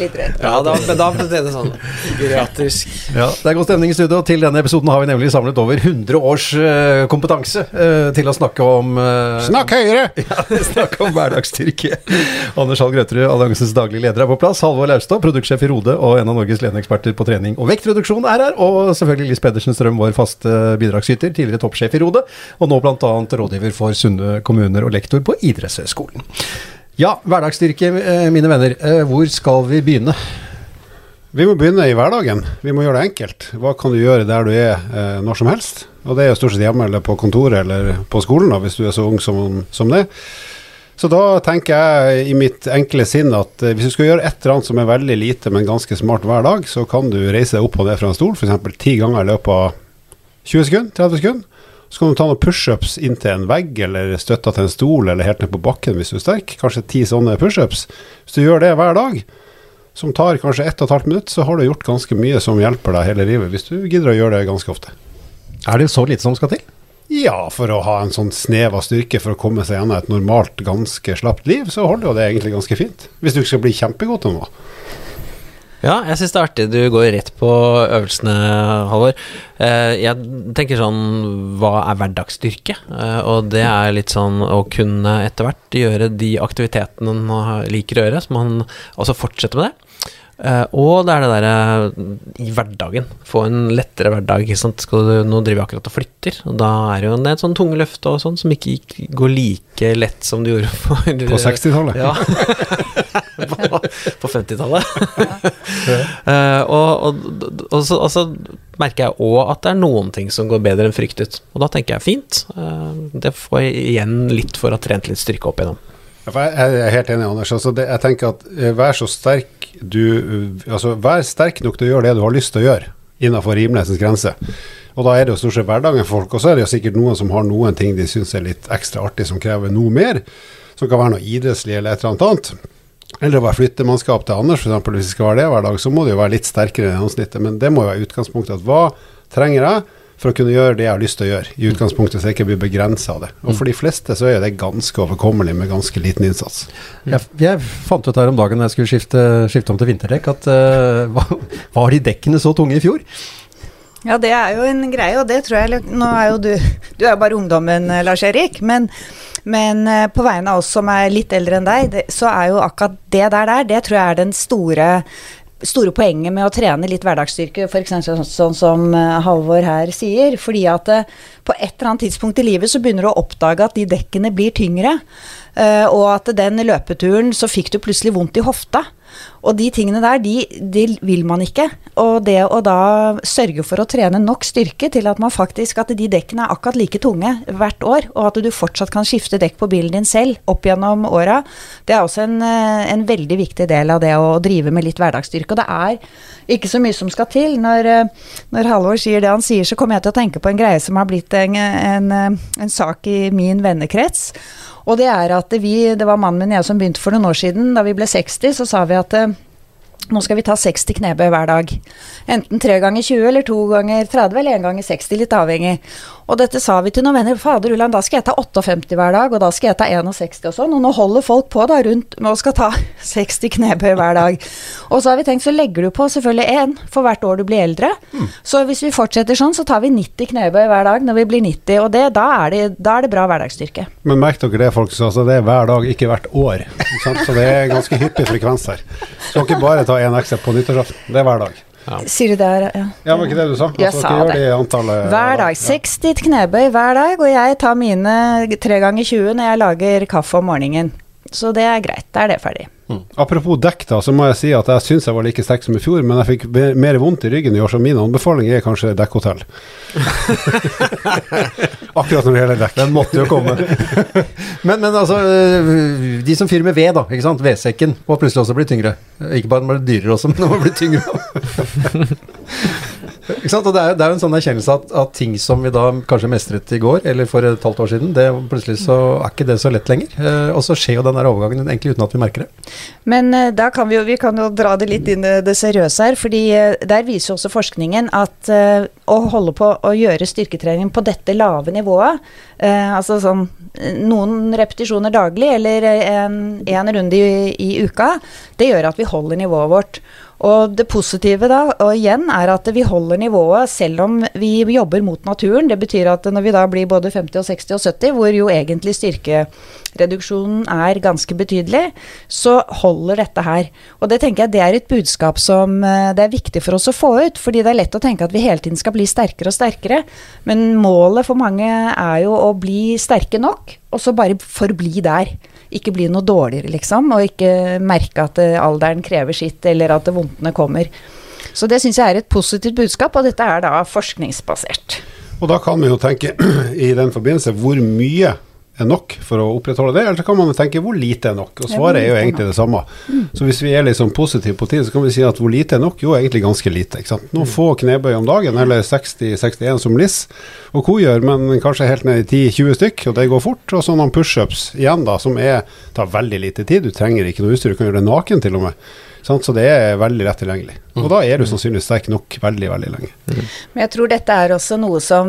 litt rødt. Ja, da, men da ble det sånn geriatrisk. Ja, Det er god stemning i studio. Til denne episoden har vi nemlig samlet over 100 års eh, kompetanse eh, til å snakke om uh, Snakk høyere! Ja, snakke om hverdagsstyrke. Anders Hall Grøterud, alliansens daglige leder, er på plass. Halvor Laustad, produktsjef i Rode og en av Norges ledende eksperter på trening og vektreduksjon, er her. Og selvfølgelig Lis Pedersen Strøm, vår faste bidragsyter, tidligere toppsjef i Rode, og nå bl.a. rådgiver for Sunne kommuner og lektor på idrettshøyskolen. Ja, hverdagsstyrke, eh, mine venner. Eh, hvor skal vi begynne? Vi må begynne i hverdagen. Vi må gjøre det enkelt. Hva kan du gjøre der du er eh, når som helst? Og det er jo stort sett hjemme eller på kontoret eller på skolen, da, hvis du er så ung som, som det. Så da tenker jeg i mitt enkle sinn at hvis du skal gjøre et eller annet som er veldig lite, men ganske smart hver dag, så kan du reise deg opp og ned fra en stol, f.eks. ti ganger i løpet av 20 sekunder, 30 sekunder. Så kan du ta noen pushups inntil en vegg, eller støtta til en stol, eller helt ned på bakken hvis du er sterk. Kanskje ti sånne pushups. Hvis du gjør det hver dag, som tar kanskje ett og et halvt minutt, så har du gjort ganske mye som hjelper deg hele livet, hvis du gidder å gjøre det ganske ofte. Er det så lite som skal til? Ja, for å ha en sånn snev av styrke for å komme seg gjennom et normalt, ganske slapt liv, så holder jo det egentlig ganske fint. Hvis du ikke skal bli kjempegod til noe. Ja, jeg syns det er artig du går rett på øvelsene, Halvor. Eh, jeg tenker sånn Hva er hverdagsstyrke? Eh, og det er litt sånn å kunne etter hvert gjøre de aktivitetene man liker å gjøre, så man også fortsetter med det. Uh, og det er det derre uh, i hverdagen. Få en lettere hverdag. Sant? Du, nå driver vi akkurat og flytter, og da er det jo en sånn tungeløft og sånn som ikke går like lett som det gjorde for På 60-tallet? Ja. på, på 50-tallet. uh, og, og, og, så, og, så, merker jeg òg at det er noen ting som går bedre enn fryktet. Og da tenker jeg fint. det får jeg igjen litt for å ha trent litt styrke opp igjennom. Jeg er helt enig, Anders. Altså det, jeg tenker at Vær så sterk du Altså, vær sterk nok til å gjøre det du har lyst til å gjøre, innenfor rimelighetens grense. Og da er det jo stort sett hverdagen for folk. Og så er det jo sikkert noen som har noen ting de syns er litt ekstra artig, som krever noe mer. Som kan være noe idrettslig eller et eller annet annet. Eller å være flyttemannskap til Anders, f.eks. Hvis det skal være det hver dag, så må det jo være litt sterkere enn gjennomsnittet. Men det må jo være utgangspunktet. At hva trenger jeg? For å kunne gjøre det jeg har lyst til å gjøre, i utgangspunktet så jeg ikke blir begrensa av det. Og for de fleste så er det ganske overkommelig med ganske liten innsats. Jeg, jeg fant ut her om dagen da jeg skulle skifte, skifte om til vinterdekk, at uh, var de dekkene så tunge i fjor? Ja, det er jo en greie, og det tror jeg Nå er jo du Du er jo bare ungdommen, eh, Lars Erik, men, men eh, på vegne av oss som er litt eldre enn deg, det, så er jo akkurat det der, der, det tror jeg er den store store poenget med å trene litt hverdagsstyrke, f.eks. sånn, sånn som uh, Halvor her sier. Fordi at uh, på et eller annet tidspunkt i livet så begynner du å oppdage at de dekkene blir tyngre. Uh, og at den løpeturen så fikk du plutselig vondt i hofta. Og de tingene der, de, de, vil man ikke. Og det å da sørge for å trene nok styrke til at man faktisk at de dekkene er akkurat like tunge hvert år, og at du fortsatt kan skifte dekk på bilen din selv opp gjennom åra, det er også en, eh, en, veldig viktig del av det å drive med litt hverdagsstyrke. Og det er ikke så mye som skal til. Når, eh, når Halvor sier det han sier, så kommer jeg til å tenke på en greie som har blitt en, en, en sak i min vennekrets. Og det er at vi, det var mannen min og jeg som begynte for noen år siden. Da vi ble 60, så sa vi at eh, nå skal vi ta 60 knebøy hver dag. Enten tre ganger 20 eller to ganger 30 eller 1 ganger 60, litt avhengig. Og dette sa vi til noen venner. Fader Ulland, da skal jeg ta 58 hver dag, og da skal jeg ta 61 og sånn. Og nå holder folk på da rundt med å skal ta 60 knebøy hver dag. Og så har vi tenkt, så legger du på selvfølgelig én for hvert år du blir eldre. Mm. Så hvis vi fortsetter sånn, så tar vi 90 knebøy hver dag når vi blir 90. Og det, da, er det, da, er det, bra hverdagsstyrke. Men merk dere det, folk. Altså, det er hver dag, ikke hvert år. Så det er ganske hyppig frekvens her. Så ikke bare ta én ekstra på nyttårsaften. Det er hver dag. Ja. Sier du det her, ja. Ja, var ikke det du sa? Jeg altså, sa det. Antallet, hver dag. 60 knebøy hver dag, og jeg tar mine tre ganger 20 når jeg lager kaffe om morgenen. Så det er greit. Da er det ferdig. Mm. Apropos dekk, da, så må jeg si at jeg syns jeg var like sterk som i fjor, men jeg fikk mer vondt i ryggen i år, så min anbefaling er kanskje dekkhotell. Akkurat når det gjelder dekk. Den måtte jo komme. men, men, altså, øh, de som fyrer med ved, da, ikke sant. Vedsekken må plutselig også bli tyngre. Ikke bare den blir dyrere også, men den må bli tyngre. Ikke sant? Og det er, det er jo en sånn erkjennelse at, at ting som vi da kanskje mestret i går, eller for et halvt år siden, det plutselig så er ikke det så lett lenger. Eh, og så skjer jo den der overgangen egentlig uten at vi merker det. Men eh, da kan vi jo, vi kan jo dra det litt inn det seriøse her, fordi eh, der viser jo også forskningen at eh, å holde på å gjøre styrketrening på dette lave nivået, altså sånn noen repetisjoner daglig eller en runde i, i uka, det gjør at vi holder nivået vårt. Og det positive da, og igjen, er at vi holder nivået selv om vi jobber mot naturen. Det betyr at når vi da blir både 50 og 60 og 70, hvor jo egentlig styrkereduksjonen er ganske betydelig, så holder dette her. Og det tenker jeg det er et budskap som eh, det er viktig for oss å få ut. Fordi det er lett å tenke at vi hele tiden skal bli sterkere og sterkere. Men målet for mange er jo å bli sterke nok, og så bare forbli der ikke bli noe dårligere, liksom. Og ikke merke at eh, alderen krever sitt, eller at vondtene kommer. Så det syns jeg er et positivt budskap, og dette er da forskningsbasert. Og da kan vi jo tenke i den forbindelse hvor mye er nok for å opprettholde det, eller så kan man tenke hvor lite er nok. Og svaret er jo egentlig det samme. Så hvis vi er litt sånn positive på tid, så kan vi si at hvor lite er nok? Jo, egentlig ganske lite. ikke sant? Noen få knebøy om dagen, eller 60-61 som Liss og co. gjør, men kanskje helt ned i 10-20 stykk, og det går fort. Og så noen pushups igjen, da, som er, tar veldig lite tid. Du trenger ikke noe utstyr, du kan gjøre det naken til og med. Sant? Så det er veldig lett tilgjengelig. Og da er du sannsynligvis sterk nok veldig, veldig lenge. Men jeg tror dette er også noe som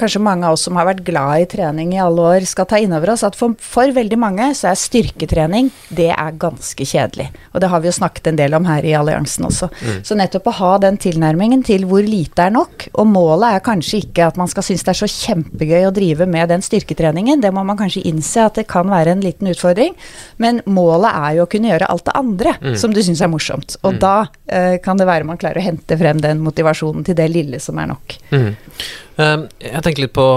kanskje mange av oss som har vært glad i trening i alle år, skal ta inn over oss. At for, for veldig mange så er styrketrening det er ganske kjedelig. Og det har vi jo snakket en del om her i alliansen også. Så nettopp å ha den tilnærmingen til hvor lite er nok, og målet er kanskje ikke at man skal synes det er så kjempegøy å drive med den styrketreningen, det må man kanskje innse at det kan være en liten utfordring, men målet er jo å kunne gjøre alt det andre som du syns er morsomt. Og da eh, kan det være man klarer å hente frem den motivasjonen til det lille som er nok. Mm. Eh, jeg tenker litt på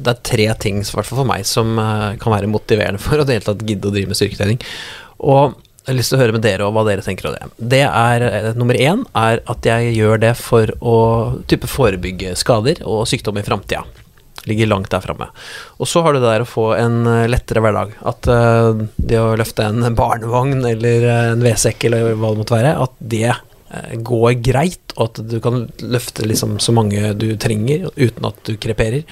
Det er tre ting, i hvert fall for meg, som uh, kan være motiverende for å det hele tatt gidde å drive med styrketrening. Og jeg har lyst til å høre med dere og hva dere tenker om det. Det er eh, Nummer én er at jeg gjør det for å type forebygge skader og sykdom i framtida. Ligger langt der framme. Og så har du det der å få en eh, lettere hverdag. At uh, det å løfte en barnevogn eller eh, en vedsekk eller hva det måtte være, at det uh, går greit, og at du kan løfte liksom så mange du trenger uten at du kreperer.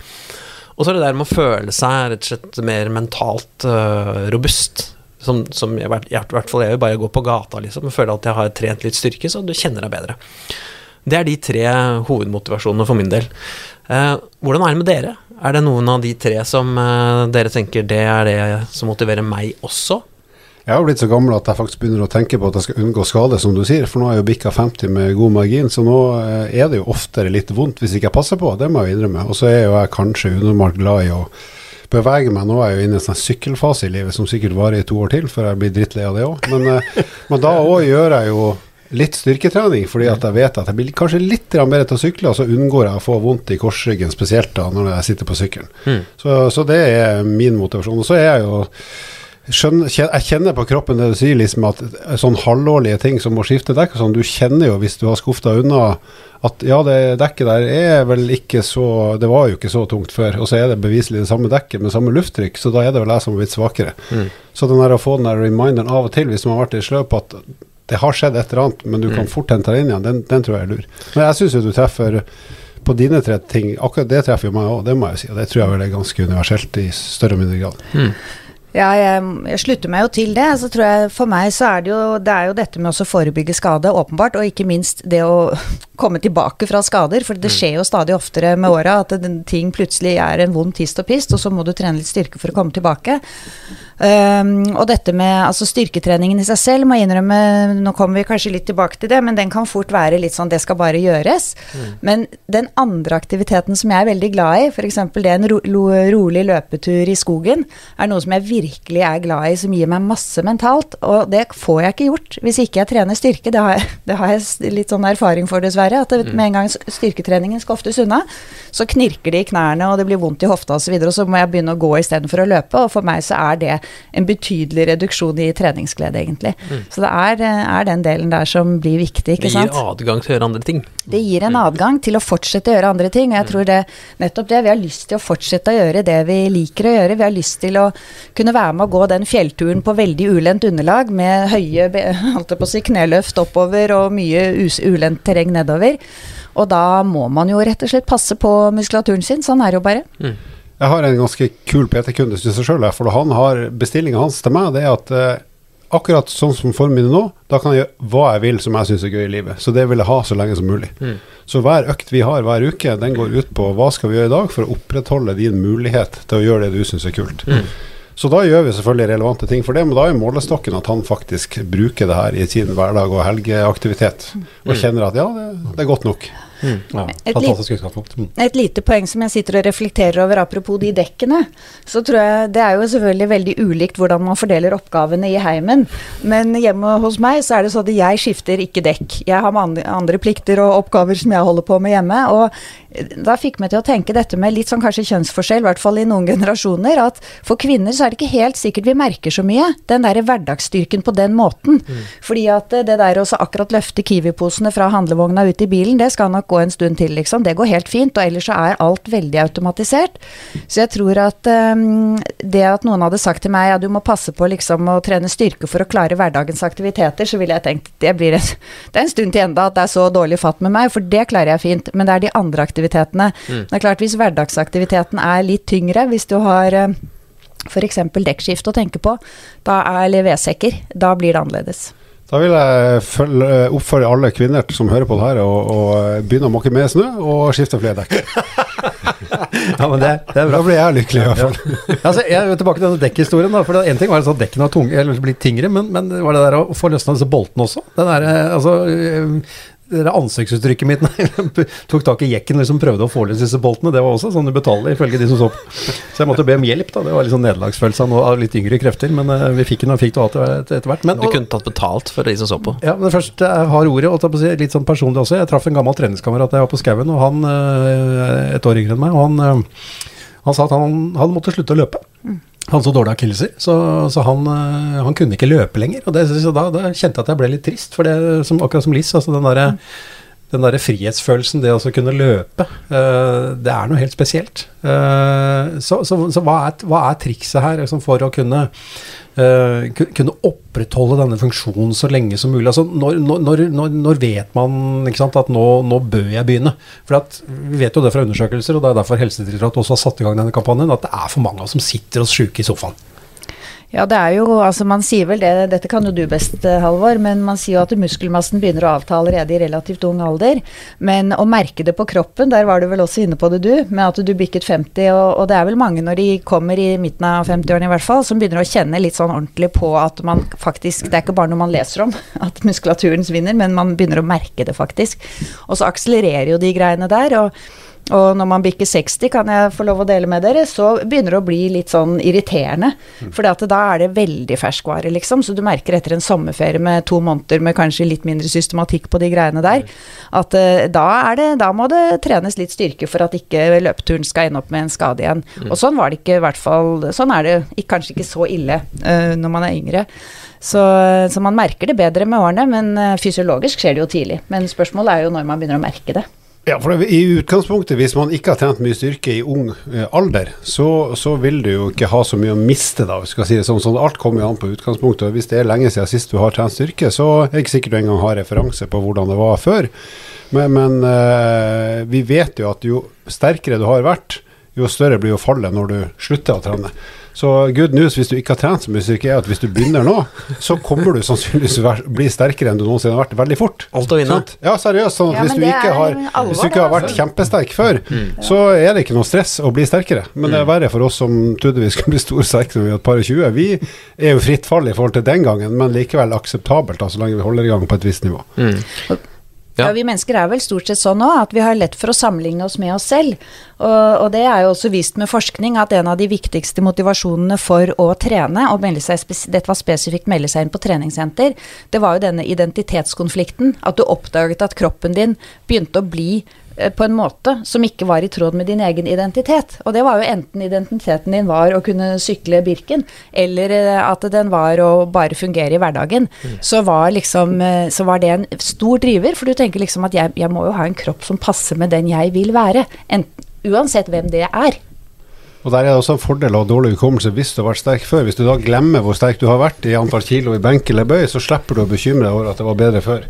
Og så er det der med å føle seg rett og slett mer mentalt uh, robust. Som, som jeg, i hvert- fall jeg gjør, bare gå på gata liksom, og føle at jeg har trent litt styrke, så du kjenner deg bedre. Det er de tre hovedmotivasjonene for min del. Eh, hvordan er det med dere? Er det noen av de tre som eh, dere tenker det er det som motiverer meg også? Jeg har blitt så gammel at jeg faktisk begynner å tenke på at jeg skal unngå skade, som du sier. For nå er jeg jo bikka 50 med god margin, så nå eh, er det jo oftere litt vondt hvis ikke jeg passer på. Det må jeg innrømme. Og så er jo jeg kanskje unormalt glad i å bevege meg. Nå er jeg jo inne i en sånn sykkelfase i livet som sikkert varer i to år til, før jeg blir drittlei av det òg. Men, men da òg gjør jeg jo litt styrketrening, fordi at jeg vet at jeg blir kanskje litt mer bedre til å sykle, og så unngår jeg å få vondt i korsryggen, spesielt da når jeg sitter på sykkelen. Mm. Så, så det er min motivasjon. Og så er jeg jo skjønner, jeg kjenner på kroppen det du sier, liksom at sånn halvårlige ting som å skifte dekk og sånn, du kjenner jo hvis du har skufta unna at ja, det dekket der er vel ikke så Det var jo ikke så tungt før, og så er det beviselig det samme dekket med samme lufttrykk, så da er det vel jeg som har blitt svakere. Mm. Så den der å få den der reminderen av og til, hvis man har vært i sløp at det har skjedd et eller annet, men du kan fort hente deg inn igjen, den, den tror jeg er lur. Men jeg syns jo du treffer på dine tre ting, akkurat det treffer jo meg òg, det må jeg si. Og det tror jeg vel er ganske universelt i større og mindre grad. Mm. Ja, jeg, jeg slutter meg jo til det. Så tror jeg For meg så er det jo det er jo dette med å forebygge skade, åpenbart. Og ikke minst det å komme tilbake fra skader. For det skjer jo stadig oftere med åra at ting plutselig er en vond tist og pist, og så må du trene litt styrke for å komme tilbake. Um, og dette med altså styrketreningen i seg selv, må jeg innrømme, nå kommer vi kanskje litt tilbake til det, men den kan fort være litt sånn det skal bare gjøres. Men den andre aktiviteten som jeg er veldig glad i, f.eks. det en ro, ro rolig løpetur i skogen, er noe som jeg virkelig er glad i, som gir meg masse mentalt. Og det får jeg ikke gjort hvis ikke jeg trener styrke. Det har jeg, det har jeg litt sånn erfaring for, dessverre. At det, med en gang styrketreningen skal oftes unna, så knirker det i knærne, og det blir vondt i hofta osv., og, så videre, og så må jeg begynne å gå istedenfor å løpe. Og for meg så er det en betydelig reduksjon i treningsglede, egentlig. Så det er, eh, er den delen der som blir viktig, Det gir sant. adgang til å gjøre andre ting. Det gir en adgang til å fortsette å gjøre andre ting. Og jeg tror det nettopp det. Vi har lyst til å fortsette å gjøre det vi liker å gjøre. Vi har lyst til å kunne være med å gå den fjellturen på veldig ulendt underlag med høye holdt jeg på å si, kneløft oppover og mye ulendt terreng nedover. Og da må man jo rett og slett passe på muskulaturen sin. Sånn er det jo bare. Jeg har en ganske kul PT-kunde syns jeg sjøl, for han har bestillinga hans til meg, det er at eh, akkurat sånn som formen min er nå, da kan jeg gjøre hva jeg vil som jeg syns er gøy i livet. Så det vil jeg ha så lenge som mulig. Så hver økt vi har hver uke, den går ut på hva skal vi gjøre i dag for å opprettholde din mulighet til å gjøre det du syns er kult. Så da gjør vi selvfølgelig relevante ting for det, men da er målestokken at han faktisk bruker det her i sin hverdag og helgeaktivitet, og kjenner at ja, det, det er godt nok. Ja, Et. Mm. Et lite poeng som jeg sitter og reflekterer over apropos de dekkene, så tror jeg det er jo selvfølgelig veldig ulikt hvordan man fordeler oppgavene i heimen. Men hjemme hos meg så er det sånn at jeg skifter ikke dekk. Jeg har andre, andre plikter og oppgaver som jeg holder på med hjemme. Og da fikk meg til å tenke dette med litt sånn kanskje kjønnsforskjell, i hvert fall i noen generasjoner, at for kvinner så er det ikke helt sikkert vi merker så mye. Den derre hverdagsstyrken på den måten. Fordi at det der å akkurat løfte Kiwi-posene fra handlevogna ut i bilen, det skal nok gå en stund til, liksom. Det går helt fint. Og ellers så er alt veldig automatisert. Så jeg tror at um, det at noen hadde sagt til meg ja, du må passe på liksom å trene styrke for å klare hverdagens aktiviteter, så ville jeg tenkt det blir en, det er en stund til enda at det er så dårlig fatt med meg, for det klarer jeg fint. Men det er de andre aktivitetene. Det er klart hvis hverdagsaktiviteten er litt tyngre, hvis du har eh, f.eks. dekkskift å tenke på, da er, eller vedsekker, da blir det annerledes. Da vil jeg følge, oppfordre alle kvinner som hører på det her, å å begynne å måke med snø og skifte flere dekk. Ja, men det, det er bra. Da blir jeg lykkelig, i hvert fall. altså, jeg er tilbake til denne dekkhistorien. da, for Én En ting var at dekkene har blitt tyngre, men, men var det der å få løsna disse boltene også. Den der, eh, altså, eh, det der ansiktsuttrykket mitt nei, tok tak i jekken og liksom prøvde å få løs disse boltene, det var også sånn ubetalt ifølge de som så på. Så jeg måtte be om hjelp. da, Det var litt sånn nederlagsfølelse av, litt yngre krefter, men eh, vi fikk den og fikk det etter, hvert. Men, Du kunne tatt betalt for de som så på. ja, men først jeg har ordet, og litt sånn personlig også. Jeg traff en gammel treningskamerat jeg var på skauen, og han eh, et år yngre enn meg, og han, eh, han sa at han, han måtte slutte å løpe. Han så dårlig akilleser, så, så han, eh, han kunne ikke løpe lenger. Og det, da, da kjente jeg at jeg ble litt trist, for det, som, akkurat som Liss, altså den derre den der frihetsfølelsen, det å kunne løpe, eh, det er noe helt spesielt. Eh, så så, så hva, er, hva er trikset her liksom, for å kunne, eh, kunne opprettholde denne funksjonen så lenge som mulig? Altså, når, når, når, når, vet man sant, at nå, nå bør jeg begynne? For at, Vi vet jo det fra undersøkelser, og det er derfor Helsedirektoratet også har satt i gang denne kampanjen, at det er for mange av oss som sitter oss sjuke i sofaen. Ja, det er jo, altså man sier vel det, dette kan jo du best, eh, Halvor, men man sier jo at muskelmassen begynner å avta allerede i relativt ung alder. Men å merke det på kroppen, der var du vel også inne på det du, med at du bikket 50, og, og det er vel mange når de kommer i midten av 50-årene i hvert fall, som begynner å kjenne litt sånn ordentlig på at man faktisk, det er ikke bare noe man leser om, at muskulaturen svinner, men man begynner å merke det faktisk. Og så akselererer jo de greiene der. og og når man bikker 60, kan jeg få lov å dele med dere, så begynner det å bli litt sånn irriterende. For da er det veldig ferskvare, liksom. Så du merker etter en sommerferie med to måneder med kanskje litt mindre systematikk på de greiene der, at uh, da, er det, da må det trenes litt styrke for at ikke løpeturen skal ende opp med en skade igjen. Og sånn var det ikke, i hvert fall Sånn er det kanskje ikke så ille uh, når man er yngre. Så, så man merker det bedre med årene, men eh, fysiologisk skjer det jo tidlig. Men spørsmålet er jo når man begynner å merke det. Ja, for I utgangspunktet, hvis man ikke har trent mye styrke i ung eh, alder, så, så vil du jo ikke ha så mye å miste, da. hvis vi skal si det sånn. sånn. Alt kommer jo an på utgangspunktet. og Hvis det er lenge siden sist du har trent styrke, så er det ikke sikkert du engang har referanse på hvordan det var før. Men, men eh, vi vet jo at jo sterkere du har vært, jo større blir jo fallet når du slutter å trene. Så good news hvis du ikke har trent så mye styrke, er at hvis du begynner nå, så kommer du sannsynligvis å bli sterkere enn du noensinne har vært, veldig fort. Alt å vinne. Ja, seriøst. Sånn at Ja, hvis, du ikke har, alvor, hvis du ikke har vært altså. kjempesterk før, så er det ikke noe stress å bli sterkere. Men det er verre for oss som trodde vi skulle bli storsterke når vi var et par og tjue. Vi er jo fritt fall i forhold til den gangen, men likevel akseptabelt da, så lenge vi holder i gang på et visst nivå. Mm. Ja. Vi mennesker er vel stort sett sånn òg, at vi har lett for å sammenligne oss med oss selv. Og, og det er jo også vist med forskning at en av de viktigste motivasjonene for å trene, og seg dette var spesifikt melde seg inn på treningssenter, det var jo denne identitetskonflikten. At du oppdaget at kroppen din begynte å bli på en måte som ikke var i tråd med din egen identitet. Og det var jo enten identiteten din var å kunne sykle Birken, eller eh, at den var å bare fungere i hverdagen. Så, var liksom, eh, så var det en stor driver, for du tenker liksom at jeg, jeg må jo ha en kropp som passer med den jeg vil være. Enten, uansett hvem det er. Og Der er det også en fordel å ha dårlig hukommelse hvis du har vært sterk før. Hvis du da glemmer hvor sterk du har vært i antall kilo i benk eller bøy, så slipper du å bekymre deg over at det var bedre før.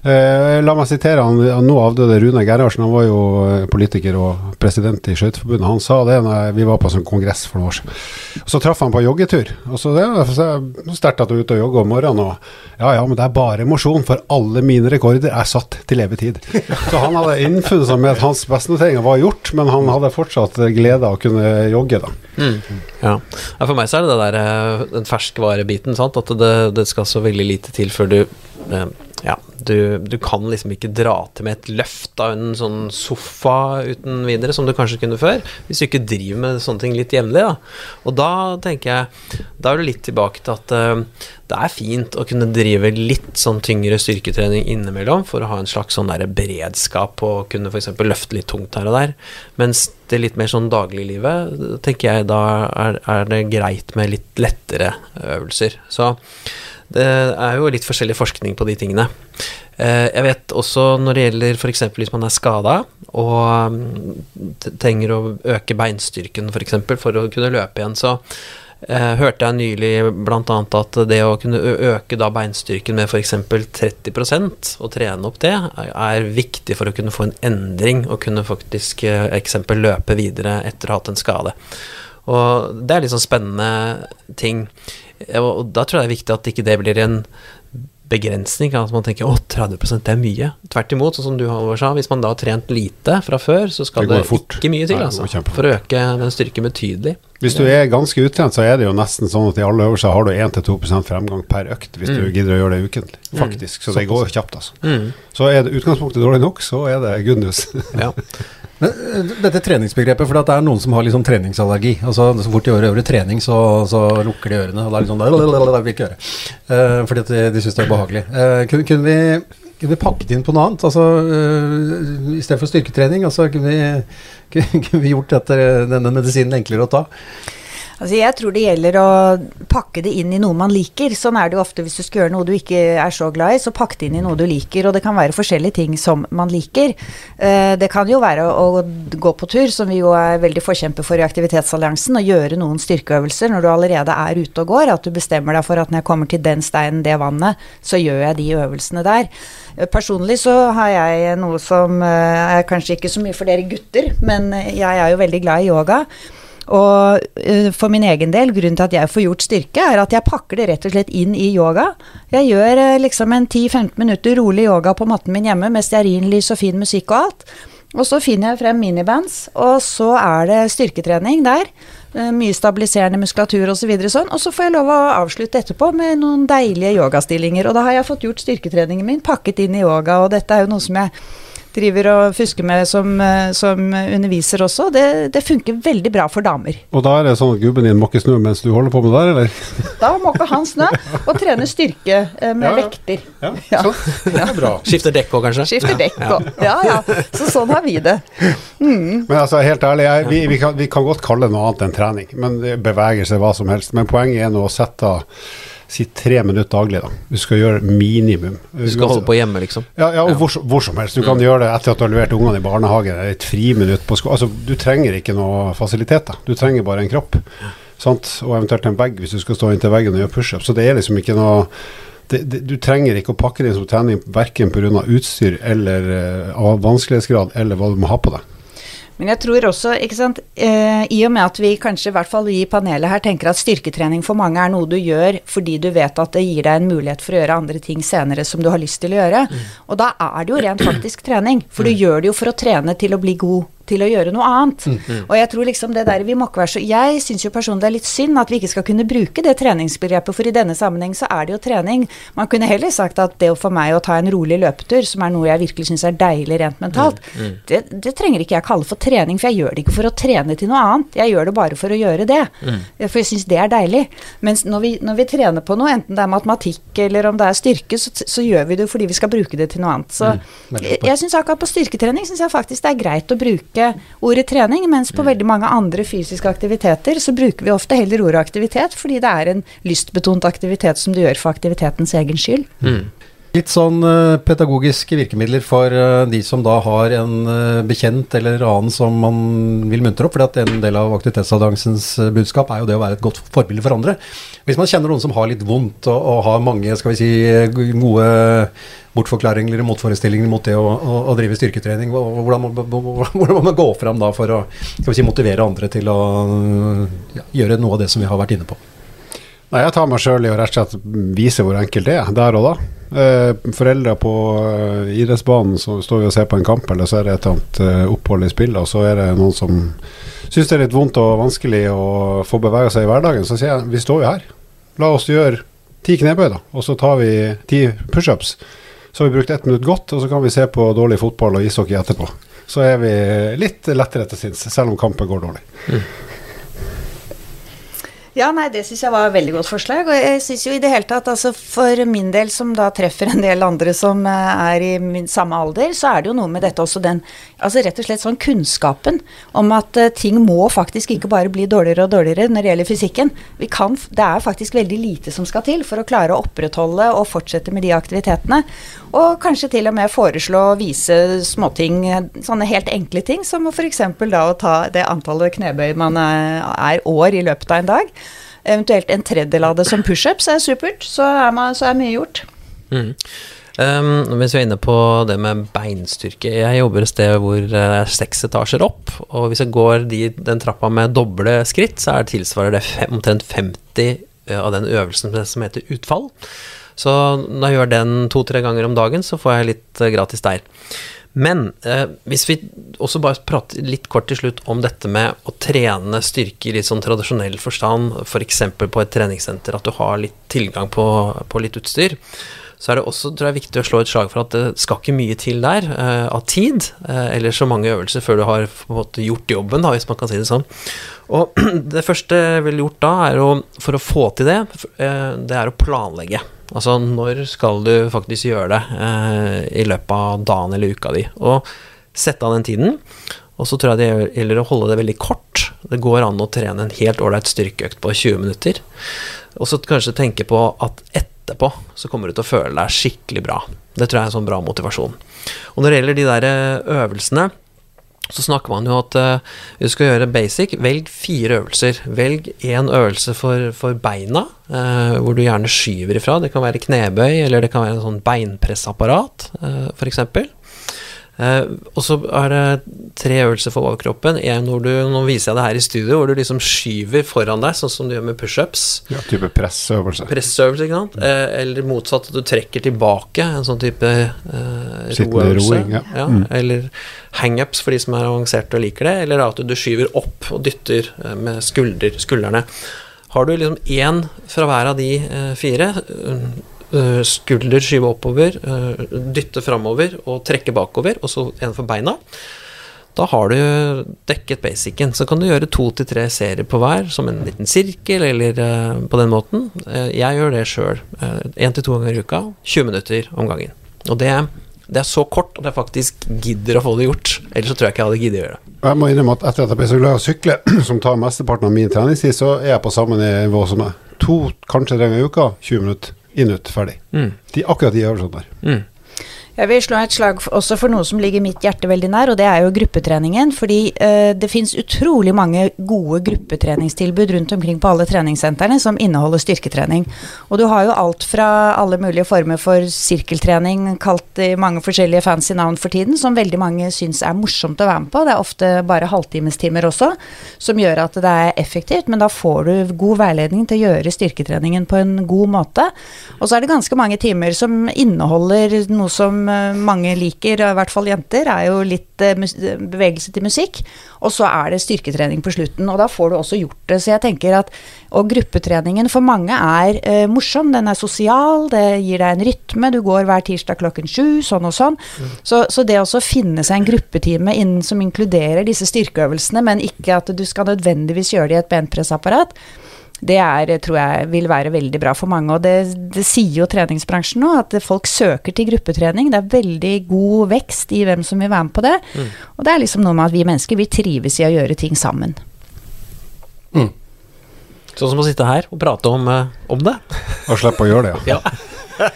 Eh, la meg sitere han, han nå avdøde Rune Gerhardsen. Han var jo eh, politiker og president i Skøyteforbundet. Han sa det når vi var på en sånn kongress for noen år siden. Og Så traff han på joggetur. Og så det er sterkt at du er ute og jogger om morgenen. Og ja ja, men det er bare mosjon, for alle mine rekorder er satt til evig tid. Så han hadde innfunnet seg med at hans bestenoteringer var gjort, men han hadde fortsatt glede av å kunne jogge, da. Mm. Ja. ja. For meg så er det det der, eh, den ferskvarebiten, sant. At det, det skal så veldig lite til før du eh, ja, du, du, kan liksom ikke dra til med et løft av en sånn sofa uten videre, som du kanskje kunne før, hvis du ikke driver med sånne ting litt jevnlig. Da. Og da tenker jeg Da er du litt tilbake til at uh, det er fint å kunne drive litt sånn tyngre styrketrening innimellom for å ha en slags sånn der beredskap på å kunne f.eks. løfte litt tungt her og der. Mens det litt mer sånn dagliglivet, tenker jeg da er, er det greit med litt lettere øvelser. Så det er jo litt forskjellig forskning på de tingene. Eh, jeg vet også når det gjelder f.eks. hvis man er skada og mm, trenger å øke beinstyrken f.eks. For, eksempel, for å kunne løpe igjen, så eh, hørte jeg nylig bl.a. at det å kunne øke beinstyrken med f.eks. 30% og trene opp det, er viktig for å kunne få en endring og kunne faktisk eh, eksempel løpe videre etter å ha hatt en skade. Og det er litt sånn spennende ting. Og da tror jeg det er viktig at ikke det blir en begrensning. At man tenker å, 30% det er mye. Tvert imot, sånn som du Halvor sa, hvis man da har trent lite fra før, så skal det, det ikke mye til altså, for å øke den styrken betydelig. Hvis du er ganske uttrent, så er det jo nesten sånn at i alle øvelser har du 1-2% fremgang per økt, hvis mm. du gidder å gjøre det ukentlig. Mm. Faktisk. Så det går kjapt, altså. Mm. Så er det utgangspunktet dårlig nok, så er det good news. ja. Men eh, dette treningsbegrepet, for det er noen som har liksom treningsallergi. Altså Så fort de gjør trening, så, så, lukker de ørene. Og det er liksom sånn vil ikke gjøre. Uh, fordi de, de syns det er behagelig. Uh, kunne, kunne, vi, kunne, vi, pakket inn på noe annet? Altså uh, I stedet for styrketrening, altså kunne vi, kunne vi gjort dette, denne medisinen enklere å ta? Altså jeg tror det gjelder å pakke det inn i noe man liker. Sånn er det jo ofte hvis du skal gjøre noe du ikke er så glad i, så pakk det inn i noe du liker. Og det kan være forskjellige ting som man liker. Eh, det kan jo være å gå på tur, som vi jo er veldig forkjemper for i Aktivitetsalliansen, og gjøre noen styrkeøvelser når du allerede er ute og går. At du bestemmer deg for at når jeg kommer til den steinen, det vannet, så gjør jeg de øvelsene der. Eh, personlig så har jeg noe som eh, er kanskje ikke så mye for dere gutter, men jeg er jo veldig glad i yoga. Og uh, for min egen del, grunnen til at jeg får gjort styrke, er at jeg pakker det rett og slett inn i yoga. Jeg gjør uh, liksom en 10-15 minutter rolig yoga på matten min hjemme med stearinlys og fin musikk og alt. Og så finner jeg frem minibands, og så er det styrketrening der. Uh, mye stabiliserende muskulatur osv. Så sånn. Og så får jeg lov å avslutte etterpå med noen deilige yogastillinger. Og da har jeg fått gjort styrketreningen min, pakket inn i yoga, og dette er jo noe som jeg driver og fusker med som, eh, som underviser også. Det, det, funker veldig bra for damer. Og da er det sånn at gubben din må ikke snø mens du holder på med det der, eller? Da må ikke han snø, og trene styrke eh, med ja, vekter. Ja, ja. Så, det er bra. Skifter dekk òg, kanskje? Skifter dekk òg, ja. ja Så sånn har vi det. Mm. Men altså, helt ærlig, jeg, vi, vi, kan, vi, kan, godt kalle det noe annet enn trening. Men Bevegelse, hva som helst. Men poenget er nå å sette si tre minutter daglig. da. Du skal gjøre minimum. Du skal holde på hjemme, liksom? Ja, ja og hvor, hvor, som helst. Du kan mm. gjøre det etter at du har levert ungene i barnehagen, et friminutt på skolen. Altså, du trenger ikke noe fasiliteter. Du trenger bare en kropp. Sant? Og eventuelt en vegg hvis du skal stå inntil veggen og gjøre pushup. Så det er liksom ikke noe det, det, du trenger ikke å pakke det inn som trening verken pga. utstyr eller uh, vanskelighetsgrad eller hva du må ha på deg. Men jeg tror også, ikke sant, eh, i og med at vi kanskje, i hvert fall i panelet her, tenker at styrketrening for mange er noe du gjør fordi du vet at det gir deg en mulighet for å gjøre andre ting senere som du har lyst til å gjøre. Mm. Og da er det jo rent faktisk trening. For du mm. gjør det jo for å trene til å bli god til å gjøre noe annet. Mm, mm. Og jeg tror liksom det der vi må ikke være så Jeg syns jo personlig det er litt synd at vi ikke skal kunne bruke det treningsbegrepet, for i denne sammenheng så er det jo trening. Man kunne heller sagt at det for meg å ta en rolig løpetur, som er noe jeg virkelig syns er deilig rent mentalt, mm, mm. det, det, trenger ikke jeg kalle for trening, for jeg gjør det ikke for å trene til noe annet. Jeg gjør det bare for å gjøre det. Mm. For jeg syns det er deilig. Mens når vi, når vi, trener på noe, enten det er matematikk eller om det er styrke, så, så gjør vi det fordi vi skal bruke det til noe annet. Så mm. jeg, jeg syns akkurat på styrketrening syns jeg faktisk det er greit å bruke bruke ordet trening, mens på mm. veldig mange andre fysiske aktiviteter så bruker vi ofte heller ordet aktivitet, fordi det er en lystbetont aktivitet som du gjør for aktivitetens egen skyld. Mm. Litt sånn uh, pedagogiske virkemidler for uh, de som da har en uh, bekjent eller annen som man vil muntre opp. For en del av aktivitetsalliansens budskap er jo det å være et godt forbilde for andre. Hvis man kjenner noen som har litt vondt og, og har mange skal vi si, gode bortforklaringer eller motforestillinger mot det å, å, å drive styrketrening, hvordan må, hvordan må, man gå fram da for å si, motivere andre til å ja, gjøre noe av det som vi har vært inne på? Nei, Jeg tar meg sjøl i å rett og slett vise hvor enkelt det er, der og da. Eh, foreldre på eh, idrettsbanen så står vi og ser på en kamp, eller så er det et eller annet eh, opphold i spillet, og så er det noen som syns det er litt vondt og vanskelig å få bevege seg i hverdagen. Så sier jeg vi står jo her, la oss gjøre ti knebøy, da, og så tar vi ti pushups. Så har vi brukt ett minutt godt, og så kan vi se på dårlig fotball og ishockey etterpå. Så er vi litt lettere til sinns, selv om kampen går dårlig. Mm. Ja, nei, det syns jeg var et veldig godt forslag. Og jeg syns jo i det hele tatt, altså for min del som da treffer en del andre som eh, er i min samme alder, så er det jo noe med dette også den Altså rett og slett sånn kunnskapen om at uh, ting må faktisk ikke bare bli dårligere og dårligere når det gjelder fysikken. Vi kan, det er faktisk veldig lite som skal til for å klare å opprettholde og fortsette med de aktivitetene. Og kanskje til og med foreslå å vise småting, sånne helt enkle ting, som f.eks. da å ta det antallet knebøy man er år i løpet av en dag eventuelt en tredjedel av det som pushups, er supert. Så er, man, så er mye gjort. Mm. Um, hvis vi er inne på det med beinstyrke Jeg jobber et sted hvor det er seks etasjer opp. Og hvis jeg går de, den trappa med doble skritt, så er det tilsvarer det fem, omtrent 50 eh, av den øvelsen som heter utfall. Så når jeg gjør den to-tre ganger om dagen, så får jeg litt eh, gratis der. Men eh, hvis vi også bare prater litt kort til slutt om dette med å trene styrke i litt sånn tradisjonell forstand, f.eks. For på et treningssenter, at du har litt tilgang på, på, litt utstyr, så er det også tror jeg, viktig å slå et slag for at det skal ikke mye til der eh, av tid, eh, eller så mange øvelser før du har måte gjort jobben, da, hvis man kan si det sånn. Og det første jeg ville gjort da, å, for å få til det, eh, det er å planlegge. Altså når skal du faktisk gjøre det eh, i løpet av dagen eller uka di? Og sette av den tiden. Og så tror jeg det gjelder å holde det veldig kort. Det går an å trene en helt ålreit styrkeøkt på 20 minutter. Og så kanskje tenke på at etterpå så kommer du til å føle deg skikkelig bra. Det tror jeg er en sånn bra motivasjon. Og når det gjelder de der eh, øvelsene, så snakker man jo at uh, hvis du skal gjøre basic, velg fire øvelser. Velg én øvelse for, for beina, uh, hvor du gjerne skyver ifra. Det kan være knebøy, eller det kan være en sånn beinpressapparat, uh, f.eks. Uh, og så er det tre øvelser for overkroppen. En hvor du, nå viser jeg det her i studio, hvor du liksom skyver foran deg, sånn som du gjør med pushups. Ja, type pressøvelse. Pressøvelse, ikke sant. Uh, eller motsatt, at du trekker tilbake, en sånn type uh, roøvelse. ja. ja mm. Eller hangups for de som er avanserte og liker det, eller at du skyver opp og dytter med skulder, skuldrene. Har du liksom én fra hver av de fire skulder skyve oppover, eh, dytte framover og trekke bakover, og så en for beina. Da har du dekket basicen. Så kan du gjøre to til tre serier på hver, som en liten sirkel, eller uh, på den måten. Jeg gjør det sjøl. Én til to ganger i uka. 20 minutter om gangen. Og det, det, er så kort at jeg faktisk gidder å få det gjort. Ellers så tror jeg ikke jeg hadde giddet å gjøre det. Jeg må innrømme at etter at jeg ble så glad i å sykle, som tar mesteparten av min treningstid, så er jeg på samme nivå som meg. To, kanskje tre ganger i uka, 20 minutter inn ut, ferdig. Mm. De, akkurat de øvelsene der. Mm. Jeg vil slå et slag også for noe som ligger mitt hjerte veldig nær, og det er jo gruppetreningen. Fordi eh, det fins utrolig mange gode gruppetreningstilbud rundt omkring på alle treningssentrene som inneholder styrketrening. Og du har jo alt fra alle mulige former for sirkeltrening, kalt i mange forskjellige fancy navn for tiden, som veldig mange syns er morsomt å være med på. Det er ofte bare halvtimestimer også, som gjør at det er effektivt, men da får du god veiledning til å gjøre styrketreningen på en god måte. Og så er det ganske mange timer som inneholder noe som mange liker, i hvert fall jenter, er jo litt eh, bevegelse til musikk. Og så er det styrketrening på slutten, og da får du også gjort det. Så jeg tenker at Og gruppetreningen for mange er eh, morsom, den er sosial, det gir deg en rytme, du går hver tirsdag klokken sju, sånn og sånn. Mm. Så, så, det å finne seg en gruppetime innen, som inkluderer disse styrkeøvelsene, men ikke at du skal nødvendigvis gjøre det i et benpressapparat, det er, tror jeg vil være veldig bra for mange. Og det, det, sier jo treningsbransjen nå, at folk søker til gruppetrening. Det er veldig god vekst i hvem som vil være med på det. Mm. Og det er liksom noe med at vi mennesker, vi trives i å gjøre ting sammen. Mm. Sånn som å sitte her og prate om, uh, om det. Og slippe å gjøre det, ja. Ja,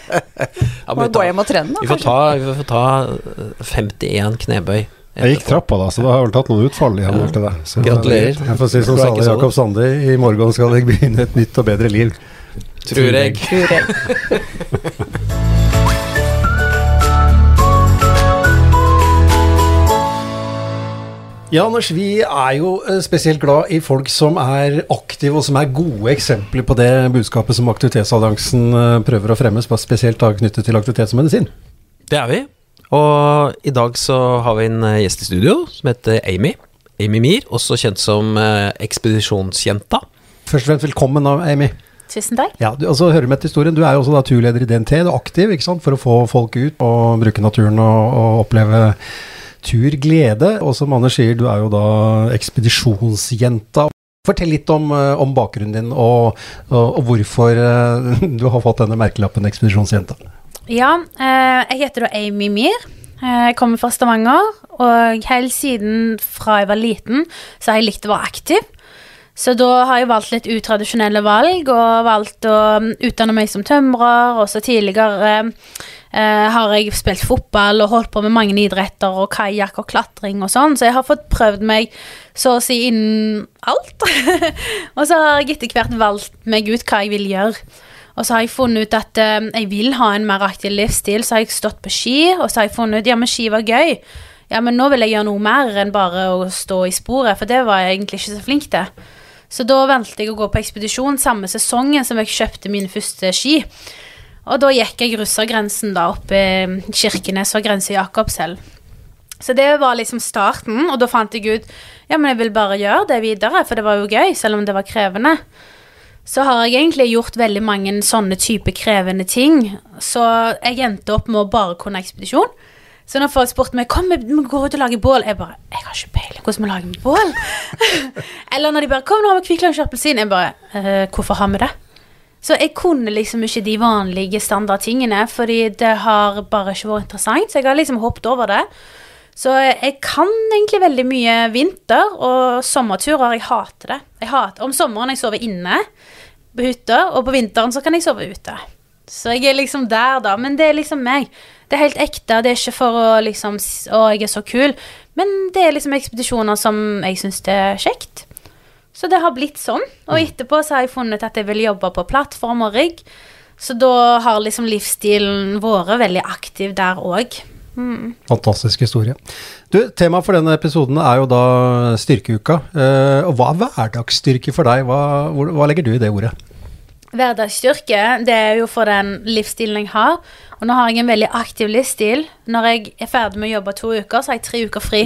ja, gå ta- Vi da, får ta, vi får ta eh, 51 knebøy. Jeg gikk trappa da, så da har jeg vel tatt noen utfall i henhold til det. Så Gratulerer. Jeg får si som Sale Jakob Sande, i morgen skal jeg begynne et nytt og bedre liv. Tror jeg. Tror jeg. Ja, Anders, vi er jo eh, spesielt glad i folk som er aktive, og som er gode eksempler på det budskapet som Aktivitetsalliansen eh, prøver å fremme, spesielt da knyttet til aktivitet som medisin. Det er vi. Og i dag så har vi en eh, gjest i studio som heter Amy. Amy Mir, også kjent som eh, Ekspedisjonsjenta. Først og fremst velkommen, Amy. Tusen takk. Ja, du, altså, hører med til historien. Du er jo også turleder i DNT, du er aktiv ikke sant, for å få folk ut og bruke naturen og, og oppleve turglede. Og som Anders sier, du er jo da ekspedisjonsjenta. Fortell litt om, eh, om bakgrunnen din, og, og, og hvorfor du har fått denne merkelappen ekspedisjonsjenta. Ja, eh, jeg heter da Amy Mir. Eh, Jeg kommer fra Stavanger, og helt siden fra jeg var liten, så har jeg likt å være aktiv. Så da har jeg valgt litt utradisjonelle valg, og valgt å mm, utdanne meg som tømrer, og så tidligere eh, har jeg spilt fotball og holdt på med mange idretter, og kajakk og klatring og sånn, så jeg har fått prøvd meg så å si innen alt. og så har jeg etter hvert valgt meg ut hva jeg vil gjøre. Og så har jeg funnet ut at eh, jeg vil ha en mer aktiv livsstil. Så har jeg stått på ski, og så har jeg funnet ut ja, men ski var gøy. Ja, men nå vil jeg gjøre noe mer enn bare å stå i sporet, for det var jeg egentlig ikke så flink til. Så da valgte jeg å gå på ekspedisjon samme sesongen som jeg kjøpte mine første ski. Og da gikk jeg russergrensen da oppe i Kirkenes og grensa Jakobselv. Så det var liksom starten, og da fant jeg ut ja, men jeg vil bare gjøre det videre, for det var jo gøy, selv om det var krevende så har jeg egentlig gjort veldig mange sånne type krevende ting. Så jeg endte opp med å bare kunne ekspedisjon. Så når folk spurte meg Kom, vi går ut og lager bål, jeg bare Jeg har ikke peiling hvordan vi lager bål. Eller når de bare Kom, nå har vi Kvikk. Jeg bare «Eh, Hvorfor har vi det? Så jeg kunne liksom ikke de vanlige standardtingene, fordi det har bare ikke vært interessant. Så jeg har liksom hoppet over det. Så jeg kan egentlig veldig mye vinter og sommerturer. Jeg hater det. Jeg hater, om sommeren jeg sover inne på hytta, og på vinteren så kan jeg sove ute. Så jeg er liksom der, da. Men det er liksom meg. Det er helt ekte. Det er ikke for å liksom Å, jeg er så kul. Men det er liksom ekspedisjoner som jeg syns er kjekt. Så det har blitt sånn. Og etterpå så har jeg funnet at jeg vil jobbe på plattform og rigg. Så da har liksom livsstilen vært veldig aktiv der òg. Fantastisk historie. Du, Temaet for denne episoden er jo da styrkeuka. Eh, og hva er hverdagsstyrke for deg? Hva, hvor, hva legger du i det ordet? Hverdagsstyrke, det er jo for den livsstilen jeg har. Og nå har jeg en veldig aktiv livsstil. Når jeg er ferdig med å jobbe to uker, så har jeg tre uker fri.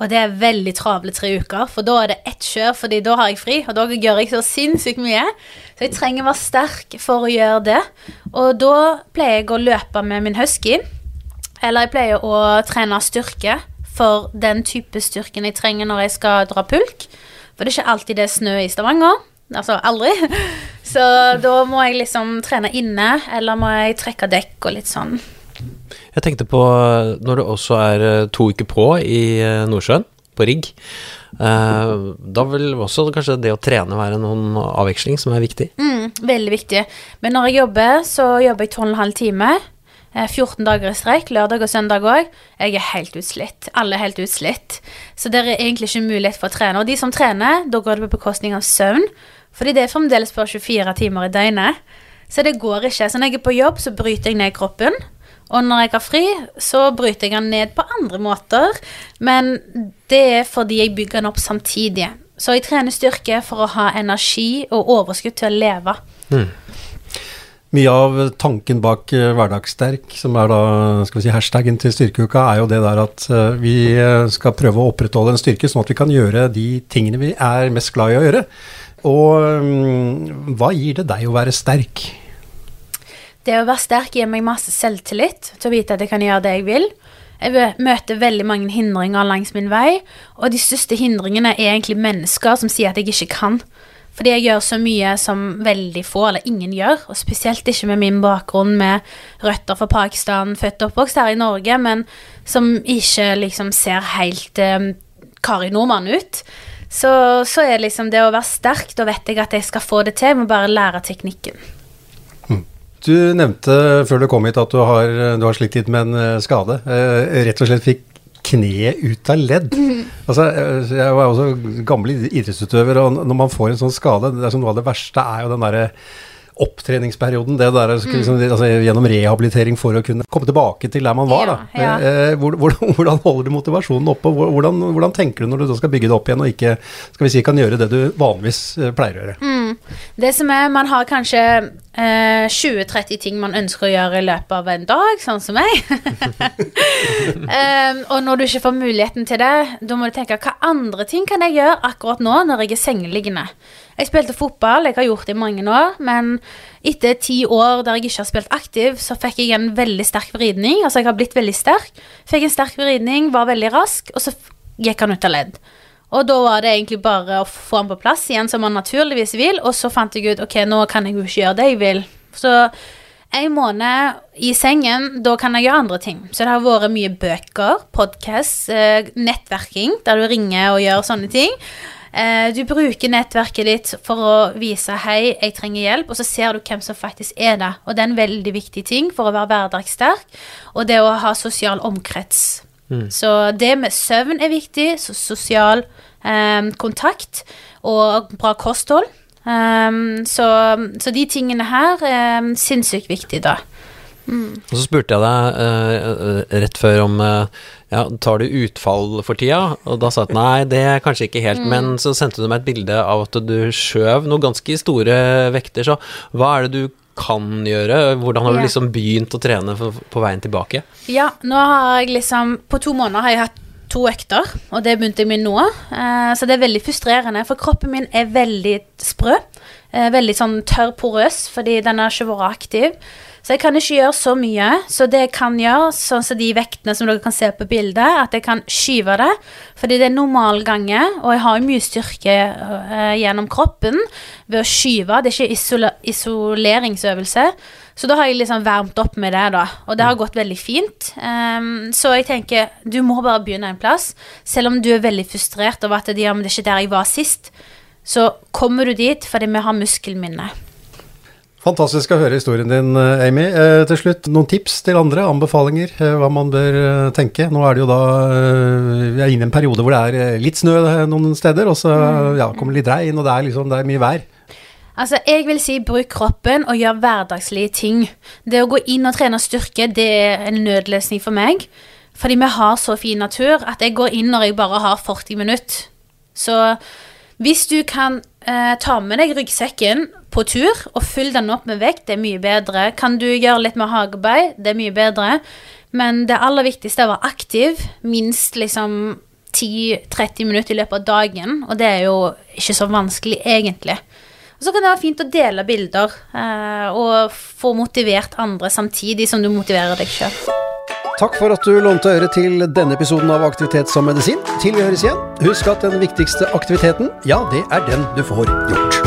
Og det er veldig travle tre uker, for da er det ett kjør, fordi da har jeg fri. Og da gjør jeg så sinnssykt mye. Så jeg trenger å være sterk for å gjøre det. Og da pleier jeg å løpe med min husky. Eller jeg pleier å trene styrke for den type styrken jeg trenger når jeg skal dra pulk. For det er ikke alltid det er snø i Stavanger. Altså aldri. Så da må jeg liksom trene inne, eller må jeg trekke dekk og litt sånn. Jeg tenkte på når det også er eh, to uker på i eh, Nordsjøen, på rigg. eh, Da vil også kanskje det å trene være noen avveksling som er viktig. Mm, veldig viktig. Men når jeg jobber, så jobber jeg 12,5 timer. eh, 14 dager i streik, lørdag og søndag òg. Jeg er helt utslitt. Alle er helt utslitt. Så det er egentlig ikke mulighet for å trene. Og de som trener, da går det på bekostning av søvn. Fordi det er fremdeles bare 24 timer i døgnet. Så det går ikke. Så når jeg er på jobb, så bryter jeg ned kroppen. Og når jeg har fri, så bryter jeg den ned på andre måter. Men det er fordi jeg bygger den opp samtidig. Så jeg trener styrke for å ha energi og overskudd til å leve. Mye av tanken bak eh, Hverdagssterk, som er da skal vi si, hashtaggen til styrkeuka, er jo det der at eh, vi eh, skal prøve å opprettholde en styrke, sånn at vi kan gjøre de tingene vi er mest glad i å gjøre. Og mm, hva gir det deg å være sterk? Det å være sterk gir meg masse selvtillit til å vite at jeg kan gjøre det jeg vil. Jeg møter veldig mange hindringer langs min vei, og de største hindringene er egentlig mennesker som sier at jeg ikke kan. Fordi jeg gjør så mye som veldig få eller ingen gjør, og spesielt ikke med min bakgrunn med røtter fra Pakistan, født og oppvokst her i Norge, men som ikke liksom ser helt eh, Kari Nordmann ut. Så, så er liksom det å være sterk, da vet jeg at jeg skal få det til, jeg må bare lære teknikken. Du nevnte før du kom hit at du har, du har slitt litt med en eh, skade. Eh, rett og slett fikk kneet ut av ledd. Altså, eh, jeg var også gammel idrettsutøver, og når man får en sånn skade det er som Noe av det verste er jo den derre opptreningsperioden, det der, liksom, altså, gjennom rehabilitering for å kunne komme tilbake til der man var. Ja, da. ja. Eh, hvordan, hvordan holder du motivasjonen oppe? Hvordan, hvordan tenker du når du skal bygge det opp igjen, og ikke skal vi si, kan gjøre det du vanligvis eh, pleier å gjøre? Det som er, Man har kanskje eh, 20-30 ting man ønsker å gjøre i løpet av en dag, sånn som meg. um, og når du ikke får muligheten til det, da må du tenke hva andre ting kan jeg gjøre akkurat nå når jeg er sengeliggende. Jeg spilte fotball, jeg har gjort det i mange år, men etter ti år der jeg ikke har spilt aktiv, så fikk jeg en veldig sterk vridning. Altså, jeg har blitt veldig sterk. Fikk en sterk vridning, var veldig rask, og så gikk han ut av ledd. Og da var det egentlig bare å få han på plass igjen, som man naturligvis vil. Og så fant jeg ut ok, nå kan jeg jo ikke gjøre det jeg vil. Så en måned i sengen, da kan jeg gjøre andre ting. Så det har vært mye bøker, podkast, eh, nettverking, der du ringer og gjør sånne ting. Eh, du bruker nettverket ditt for å vise 'hei, jeg trenger hjelp', og så ser du hvem som faktisk er det. Og det er en veldig viktig ting for å være hverdagssterk, og det å ha sosial omkrets. Så det med søvn er viktig, så sosial eh, kontakt og bra kosthold. Um, så, så de tingene her er sinnssykt viktige da. Og så spurte jeg deg uh, rett før om uh, ja, tar du utfall for tida, og da sa jeg at nei, det er kanskje ikke helt, men så sendte du meg et bilde av at du skjøv noen ganske store vekter, så hva er det du kan gjøre? Hvordan har du liksom begynt å trene for, på veien tilbake? Ja, nå har jeg liksom På to måneder har jeg hatt to økter, og det begynte jeg med nå. Eh, så det er veldig frustrerende, for kroppen min er veldig sprø. Eh, veldig sånn tørr, porøs, fordi den har ikke vært aktiv. Så jeg kan ikke gjøre så mye. Så det jeg kan gjøre, sånn som de vektene som dere kan se på bildet, at jeg kan skyve det, fordi det er normal gange, og jeg har jo mye styrke eh, gjennom kroppen ved å skyve. Det er ikke isoleringsøvelse. Så da har jeg liksom varmt opp med det, da. Og det har gått veldig fint. Um, så jeg tenker, du må bare begynne en plass. Selv om du er veldig frustrert over at det, ja, det er ikke der jeg var sist, så kommer du dit fordi vi har muskelminne. Fantastisk å høre historien din, eh, Amy. Eh, til slutt, noen tips til andre, anbefalinger, eh, hva man bør eh, tenke. Nå er det jo da eh, Vi er inne i en periode hvor det er litt snø noen steder, og så ja, kommer litt regn, og det er liksom det er mye vær. Altså, jeg vil si bruk kroppen og gjør hverdagslige ting. Det å gå inn og trene styrke, det er en nødløsning for meg. Fordi vi har så fin natur at jeg går inn når jeg bare har 40 minutter. Så hvis du kan eh, ta med deg ryggsekken på tur og fylle den opp med vekt, det er mye bedre. Kan du gjøre litt med hagearbeid, det er mye bedre. Men det aller viktigste er å være aktiv, minst liksom 10-30 minutter i løpet av dagen. Og det er jo ikke så vanskelig, egentlig. Og så kan det være fint å dele bilder eh, og få motivert andre samtidig som du motiverer deg sjøl. Takk for at du lånte øre til denne episoden av Aktivitet som medisin. Til vi høres igjen, husk at den viktigste aktiviteten, ja, det er den du får gjort.